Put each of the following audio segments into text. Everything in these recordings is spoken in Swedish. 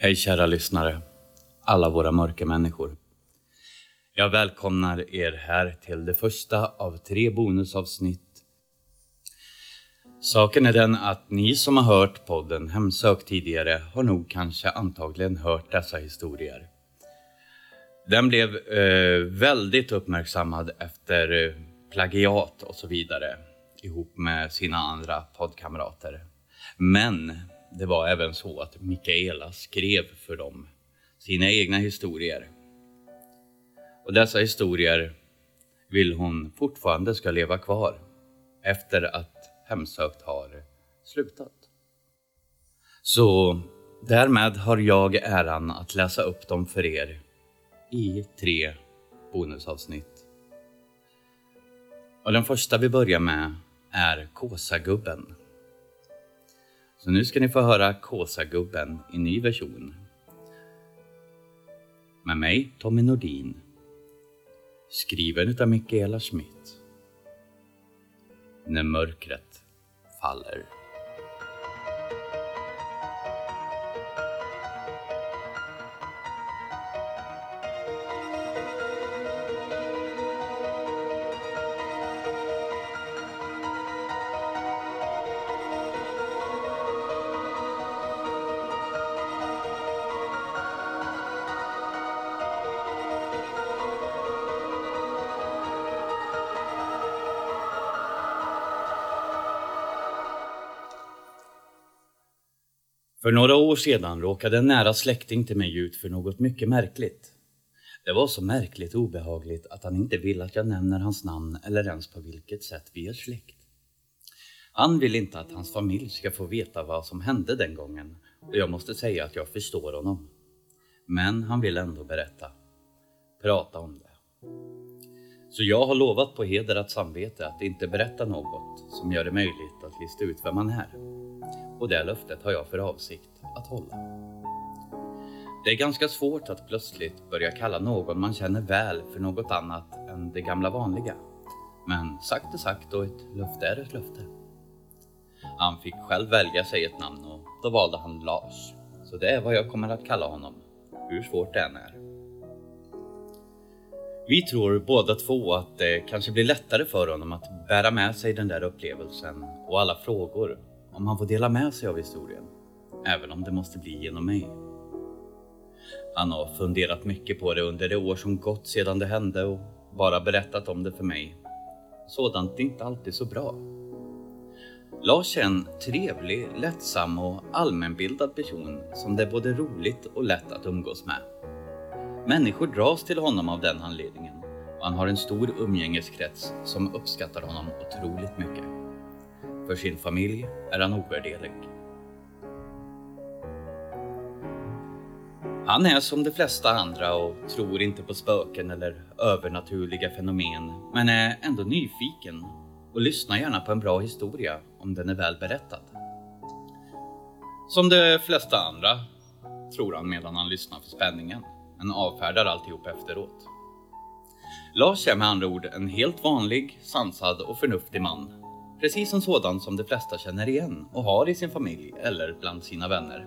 Hej kära lyssnare, alla våra mörka människor. Jag välkomnar er här till det första av tre bonusavsnitt. Saken är den att ni som har hört podden Hemsök tidigare har nog kanske antagligen hört dessa historier. Den blev eh, väldigt uppmärksammad efter eh, plagiat och så vidare ihop med sina andra poddkamrater. Men det var även så att Mikaela skrev för dem sina egna historier. Och dessa historier vill hon fortfarande ska leva kvar efter att Hemsökt har slutat. Så därmed har jag äran att läsa upp dem för er i tre bonusavsnitt. Och den första vi börjar med är Kåsagubben. Så nu ska ni få höra Kåsagubben i ny version. Med mig, Tommy Nordin. Skriven utav Mikaela Schmidt. När mörkret faller. För några år sedan råkade en nära släkting till mig ut för något mycket märkligt. Det var så märkligt och obehagligt att han inte vill att jag nämner hans namn eller ens på vilket sätt vi är släkt. Han vill inte att hans familj ska få veta vad som hände den gången och jag måste säga att jag förstår honom. Men han vill ändå berätta. Prata om det. Så jag har lovat på hederat samvete att inte berätta något som gör det möjligt att lista ut vem man är. Och det löftet har jag för avsikt att hålla. Det är ganska svårt att plötsligt börja kalla någon man känner väl för något annat än det gamla vanliga. Men sagt är sagt och ett löfte är ett löfte. Han fick själv välja sig ett namn och då valde han Lars. Så det är vad jag kommer att kalla honom, hur svårt det än är. Vi tror båda två att det kanske blir lättare för honom att bära med sig den där upplevelsen och alla frågor om han får dela med sig av historien, även om det måste bli genom mig. Han har funderat mycket på det under det år som gått sedan det hände och bara berättat om det för mig. Sådant är inte alltid så bra. Lars är en trevlig, lättsam och allmänbildad person som det är både roligt och lätt att umgås med. Människor dras till honom av den anledningen och han har en stor umgängeskrets som uppskattar honom otroligt mycket. För sin familj är han ovärderlig. Han är som de flesta andra och tror inte på spöken eller övernaturliga fenomen, men är ändå nyfiken och lyssnar gärna på en bra historia om den är väl berättad. Som de flesta andra, tror han medan han lyssnar för spänningen, men avfärdar alltihop efteråt. Lars är med andra ord en helt vanlig, sansad och förnuftig man Precis en sådan som de flesta känner igen och har i sin familj eller bland sina vänner.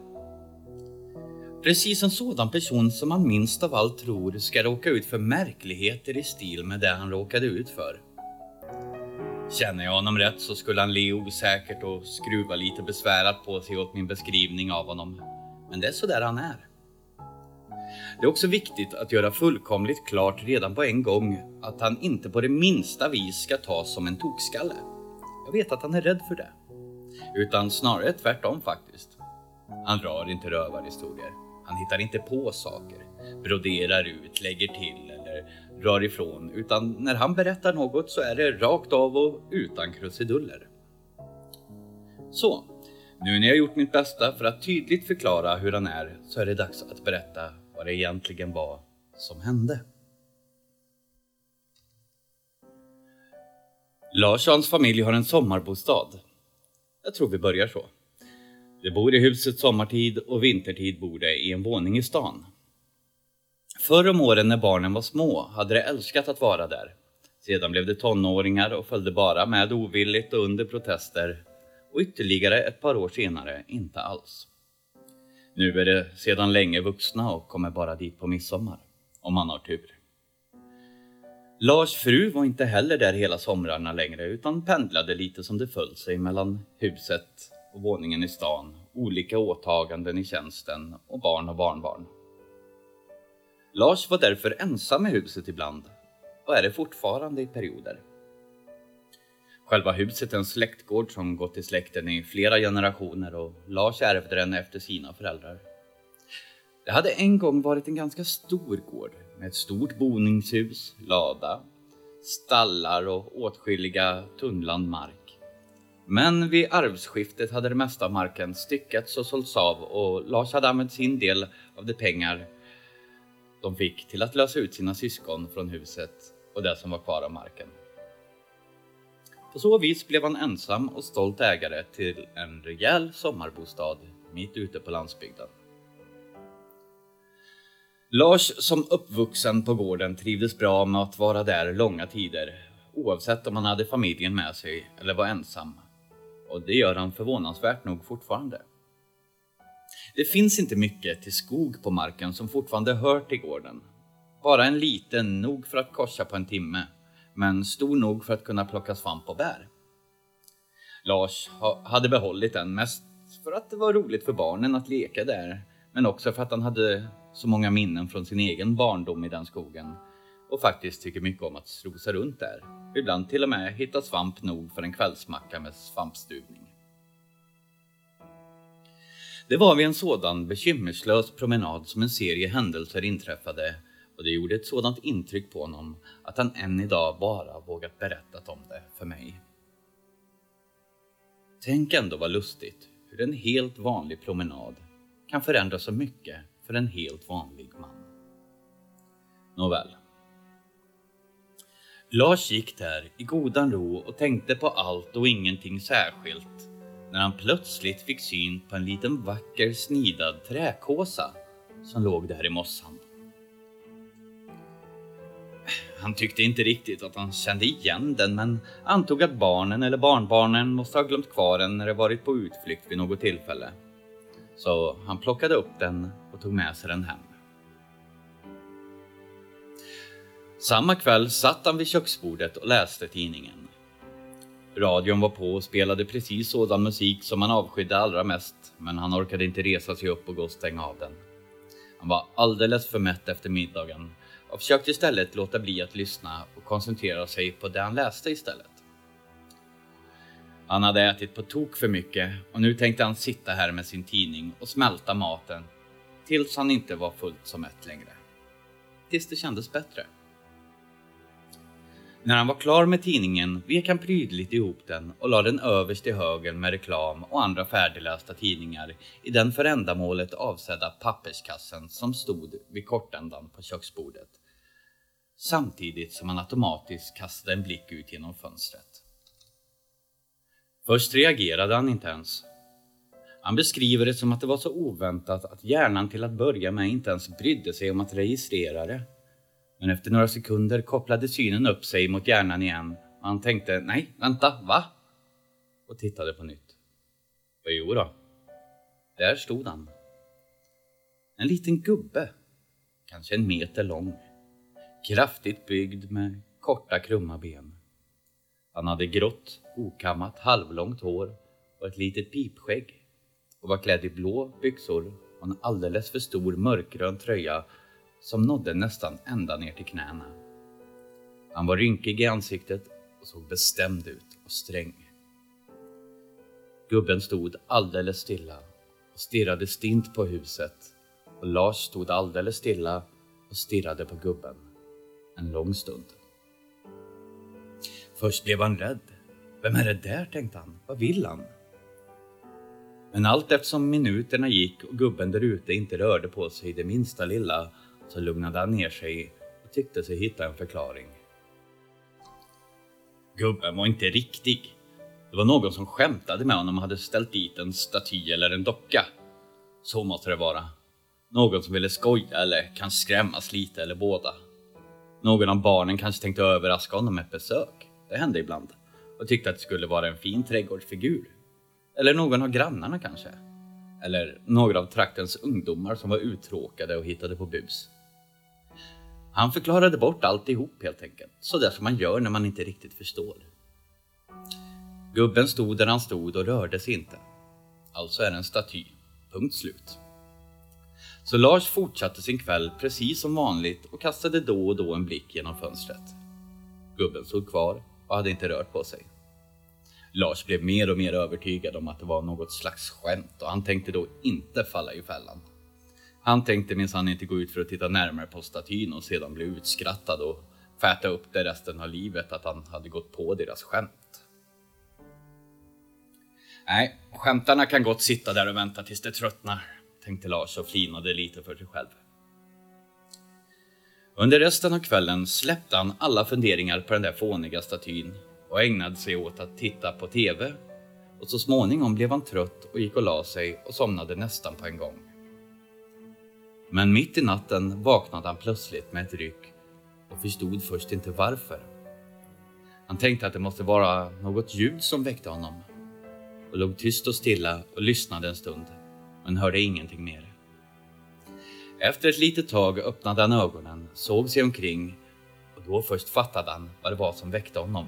Precis en sådan person som man minst av allt tror ska råka ut för märkligheter i stil med det han råkade ut för. Känner jag honom rätt så skulle han le osäkert och skruva lite besvärat på sig åt min beskrivning av honom. Men det är så där han är. Det är också viktigt att göra fullkomligt klart redan på en gång att han inte på det minsta vis ska tas som en tokskalle. Jag vet att han är rädd för det. Utan snarare tvärtom faktiskt. Han drar inte rövarhistorier. Han hittar inte på saker, broderar ut, lägger till eller drar ifrån. Utan när han berättar något så är det rakt av och utan krusiduller. Så, nu när jag gjort mitt bästa för att tydligt förklara hur han är så är det dags att berätta vad det egentligen var som hände. Lars och hans familj har en sommarbostad. Jag tror vi börjar så. De bor i huset sommartid och vintertid bor de i en våning i stan. Förr om åren när barnen var små hade de älskat att vara där. Sedan blev de tonåringar och följde bara med ovilligt och under protester och ytterligare ett par år senare inte alls. Nu är de sedan länge vuxna och kommer bara dit på midsommar, om man har tur. Lars fru var inte heller där hela somrarna längre utan pendlade lite som det föll sig mellan huset och våningen i stan, olika åtaganden i tjänsten och barn och barnbarn. Lars var därför ensam i huset ibland och är det fortfarande i perioder. Själva huset är en släktgård som gått i släkten i flera generationer och Lars ärvde den efter sina föräldrar. Det hade en gång varit en ganska stor gård med ett stort boningshus, lada, stallar och åtskilliga tunnland mark. Men vid arvsskiftet hade det mesta av marken styckats och sålts av och Lars hade använt sin del av de pengar de fick till att lösa ut sina syskon från huset och det som var kvar av marken. På så vis blev han ensam och stolt ägare till en rejäl sommarbostad mitt ute på landsbygden. Lars som uppvuxen på gården trivdes bra med att vara där långa tider oavsett om han hade familjen med sig eller var ensam. Och det gör han förvånansvärt nog fortfarande. Det finns inte mycket till skog på marken som fortfarande hör till gården. Bara en liten nog för att korsa på en timme, men stor nog för att kunna plocka svamp och bär. Lars hade behållit den mest för att det var roligt för barnen att leka där, men också för att han hade så många minnen från sin egen barndom i den skogen och faktiskt tycker mycket om att strosa runt där. Ibland till och med hitta svamp nog för en kvällsmacka med svampstuvning. Det var vid en sådan bekymmerslös promenad som en serie händelser inträffade och det gjorde ett sådant intryck på honom att han än idag bara vågat berätta om det för mig. Tänk ändå vad lustigt hur en helt vanlig promenad kan förändra så mycket för en helt vanlig man. Nåväl. Lars gick där i godan ro och tänkte på allt och ingenting särskilt när han plötsligt fick syn på en liten vacker snidad träkåsa som låg där i mossan. Han tyckte inte riktigt att han kände igen den men antog att barnen eller barnbarnen måste ha glömt kvar den när de varit på utflykt vid något tillfälle. Så han plockade upp den och tog med sig den hem. Samma kväll satt han vid köksbordet och läste tidningen. Radion var på och spelade precis sådan musik som han avskydde allra mest, men han orkade inte resa sig upp och gå och stänga av den. Han var alldeles för mätt efter middagen och försökte istället låta bli att lyssna och koncentrera sig på det han läste istället. Han hade ätit på tok för mycket och nu tänkte han sitta här med sin tidning och smälta maten tills han inte var fullt så mätt längre. Tills det kändes bättre. När han var klar med tidningen vek han prydligt ihop den och lade den överst i högen med reklam och andra färdiglästa tidningar i den för ändamålet avsedda papperskassen som stod vid kortändan på köksbordet. Samtidigt som han automatiskt kastade en blick ut genom fönstret. Först reagerade han inte ens. Han beskriver det som att det var så oväntat att hjärnan till att börja med inte ens brydde sig om att registrera det. Men efter några sekunder kopplade synen upp sig mot hjärnan igen och han tänkte nej, vänta, va? Och tittade på nytt. Och jo då, där stod han. En liten gubbe, kanske en meter lång. Kraftigt byggd med korta krumma ben. Han hade grått, okammat, halvlångt hår och ett litet pipskägg och var klädd i blå byxor och en alldeles för stor mörkgrön tröja som nådde nästan ända ner till knäna. Han var rynkig i ansiktet och såg bestämd ut och sträng. Gubben stod alldeles stilla och stirrade stint på huset och Lars stod alldeles stilla och stirrade på gubben en lång stund. Först blev han rädd. Vem är det där, tänkte han. Vad vill han? Men allt eftersom minuterna gick och gubben där ute inte rörde på sig det minsta lilla så lugnade han ner sig och tyckte sig hitta en förklaring. Gubben var inte riktig. Det var någon som skämtade med honom och hade ställt dit en staty eller en docka. Så måste det vara. Någon som ville skoja eller kanske skrämmas lite eller båda. Någon av barnen kanske tänkte överraska honom med ett besök. Det hände ibland. Och tyckte att det skulle vara en fin trädgårdsfigur. Eller någon av grannarna kanske. Eller några av traktens ungdomar som var uttråkade och hittade på bus. Han förklarade bort alltihop helt enkelt, sådär som man gör när man inte riktigt förstår. Gubben stod där han stod och rörde sig inte. Alltså är det en staty. Punkt slut. Så Lars fortsatte sin kväll precis som vanligt och kastade då och då en blick genom fönstret. Gubben stod kvar och hade inte rört på sig. Lars blev mer och mer övertygad om att det var något slags skämt och han tänkte då inte falla i fällan. Han tänkte minsann inte gå ut för att titta närmare på statyn och sedan bli utskrattad och fäta upp det resten av livet att han hade gått på deras skämt. Nej, skämtarna kan gott sitta där och vänta tills det tröttnar, tänkte Lars och flinade lite för sig själv. Under resten av kvällen släppte han alla funderingar på den där fåniga statyn och ägnade sig åt att titta på TV. Och så småningom blev han trött och gick och la sig och somnade nästan på en gång. Men mitt i natten vaknade han plötsligt med ett ryck och förstod först inte varför. Han tänkte att det måste vara något ljud som väckte honom och låg tyst och stilla och lyssnade en stund, men hörde ingenting mer. Efter ett litet tag öppnade han ögonen, såg sig omkring och då först fattade han vad det var som väckte honom.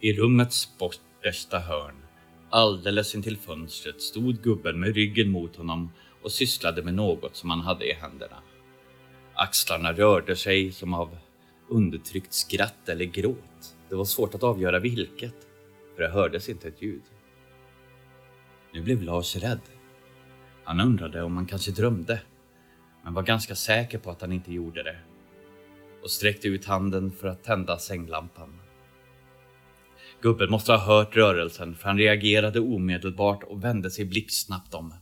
I rummets bortersta hörn, alldeles intill fönstret, stod gubben med ryggen mot honom och sysslade med något som han hade i händerna. Axlarna rörde sig som av undertryckt skratt eller gråt. Det var svårt att avgöra vilket, för det hördes inte ett ljud. Nu blev Lars rädd. Han undrade om han kanske drömde, men var ganska säker på att han inte gjorde det och sträckte ut handen för att tända sänglampan. Gubben måste ha hört rörelsen för han reagerade omedelbart och vände sig blixtsnabbt om.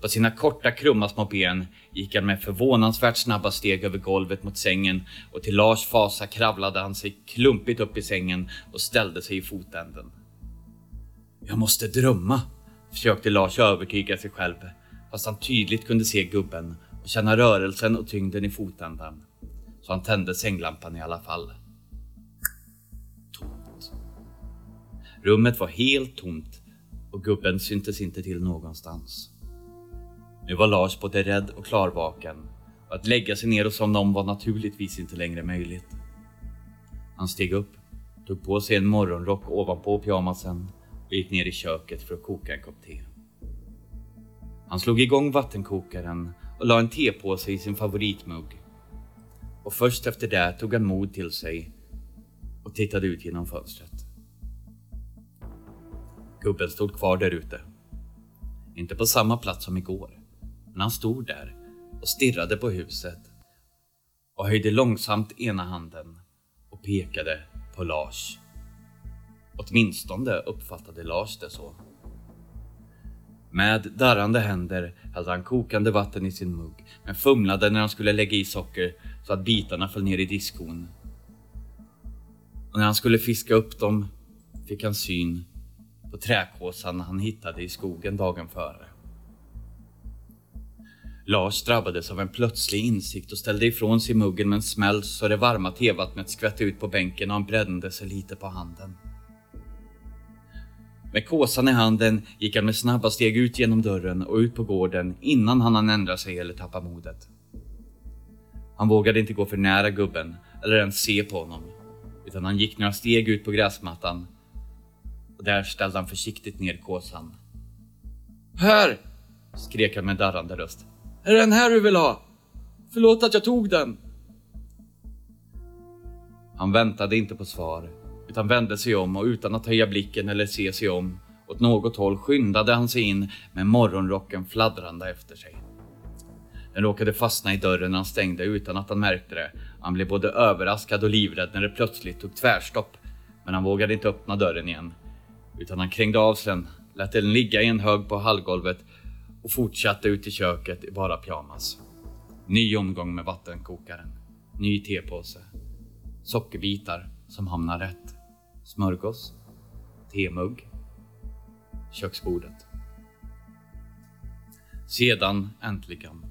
På sina korta krumma små ben gick han med förvånansvärt snabba steg över golvet mot sängen och till Lars fasa kravlade han sig klumpigt upp i sängen och ställde sig i fotänden. Jag måste drömma, försökte Lars övertyga sig själv fast han tydligt kunde se gubben och känna rörelsen och tyngden i fotändan. Så han tände sänglampan i alla fall. Tomt. Rummet var helt tomt och gubben syntes inte till någonstans. Nu var Lars både rädd och klarvaken och att lägga sig ner och somna om var naturligtvis inte längre möjligt. Han steg upp, tog på sig en morgonrock ovanpå pyjamasen och gick ner i köket för att koka en kopp te. Han slog igång vattenkokaren och la en tepåse i sin favoritmugg. Och först efter det tog han mod till sig och tittade ut genom fönstret. Gubben stod kvar där ute. Inte på samma plats som igår, men han stod där och stirrade på huset och höjde långsamt ena handen och pekade på Lars. Åtminstone uppfattade Lars det så. Med darrande händer hällde han kokande vatten i sin mugg, men fumlade när han skulle lägga i socker så att bitarna föll ner i diskon. Och när han skulle fiska upp dem fick han syn på träkåsan han hittade i skogen dagen före. Lars drabbades av en plötslig insikt och ställde ifrån sig muggen med en smäll så det varma tevattnet skvätte ut på bänken och han brände sig lite på handen. Med kåsan i handen gick han med snabba steg ut genom dörren och ut på gården innan han hann ändra sig eller tappa modet. Han vågade inte gå för nära gubben eller ens se på honom, utan han gick några steg ut på gräsmattan och där ställde han försiktigt ner kåsan. Här! skrek han med darrande röst. Är det den här du vill ha? Förlåt att jag tog den. Han väntade inte på svar utan vände sig om och utan att höja blicken eller se sig om åt något håll skyndade han sig in med morgonrocken fladdrande efter sig. Den råkade fastna i dörren när han stängde utan att han märkte det. Han blev både överraskad och livrädd när det plötsligt tog tvärstopp. Men han vågade inte öppna dörren igen. Utan han krängde av sig den, lät den ligga i en hög på hallgolvet och fortsatte ut i köket i bara pyjamas. Ny omgång med vattenkokaren. Ny tepåse. Sockerbitar som hamnar rätt smörgås, temugg, köksbordet. Sedan, äntligen,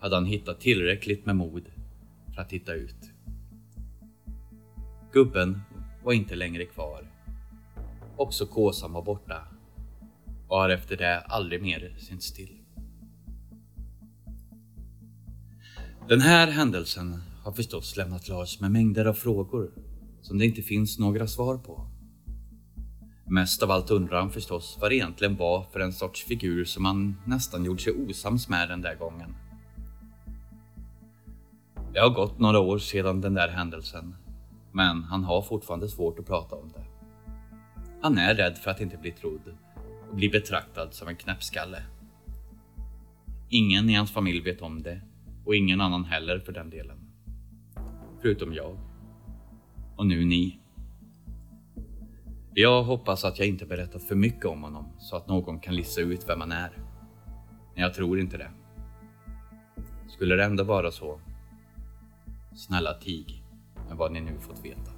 hade han hittat tillräckligt med mod för att titta ut. Gubben var inte längre kvar. Också kåsan var borta. och har efter det aldrig mer synts till. Den här händelsen har förstås lämnat Lars med mängder av frågor som det inte finns några svar på. Mest av allt undrar han förstås vad det egentligen var för en sorts figur som han nästan gjorde sig osams med den där gången. Det har gått några år sedan den där händelsen, men han har fortfarande svårt att prata om det. Han är rädd för att inte bli trodd och bli betraktad som en knäppskalle. Ingen i hans familj vet om det och ingen annan heller för den delen. Förutom jag. Och nu ni. Jag hoppas att jag inte berättat för mycket om honom så att någon kan lista ut vem han är. Men jag tror inte det. Skulle det ändå vara så, snälla tig med vad ni nu fått veta.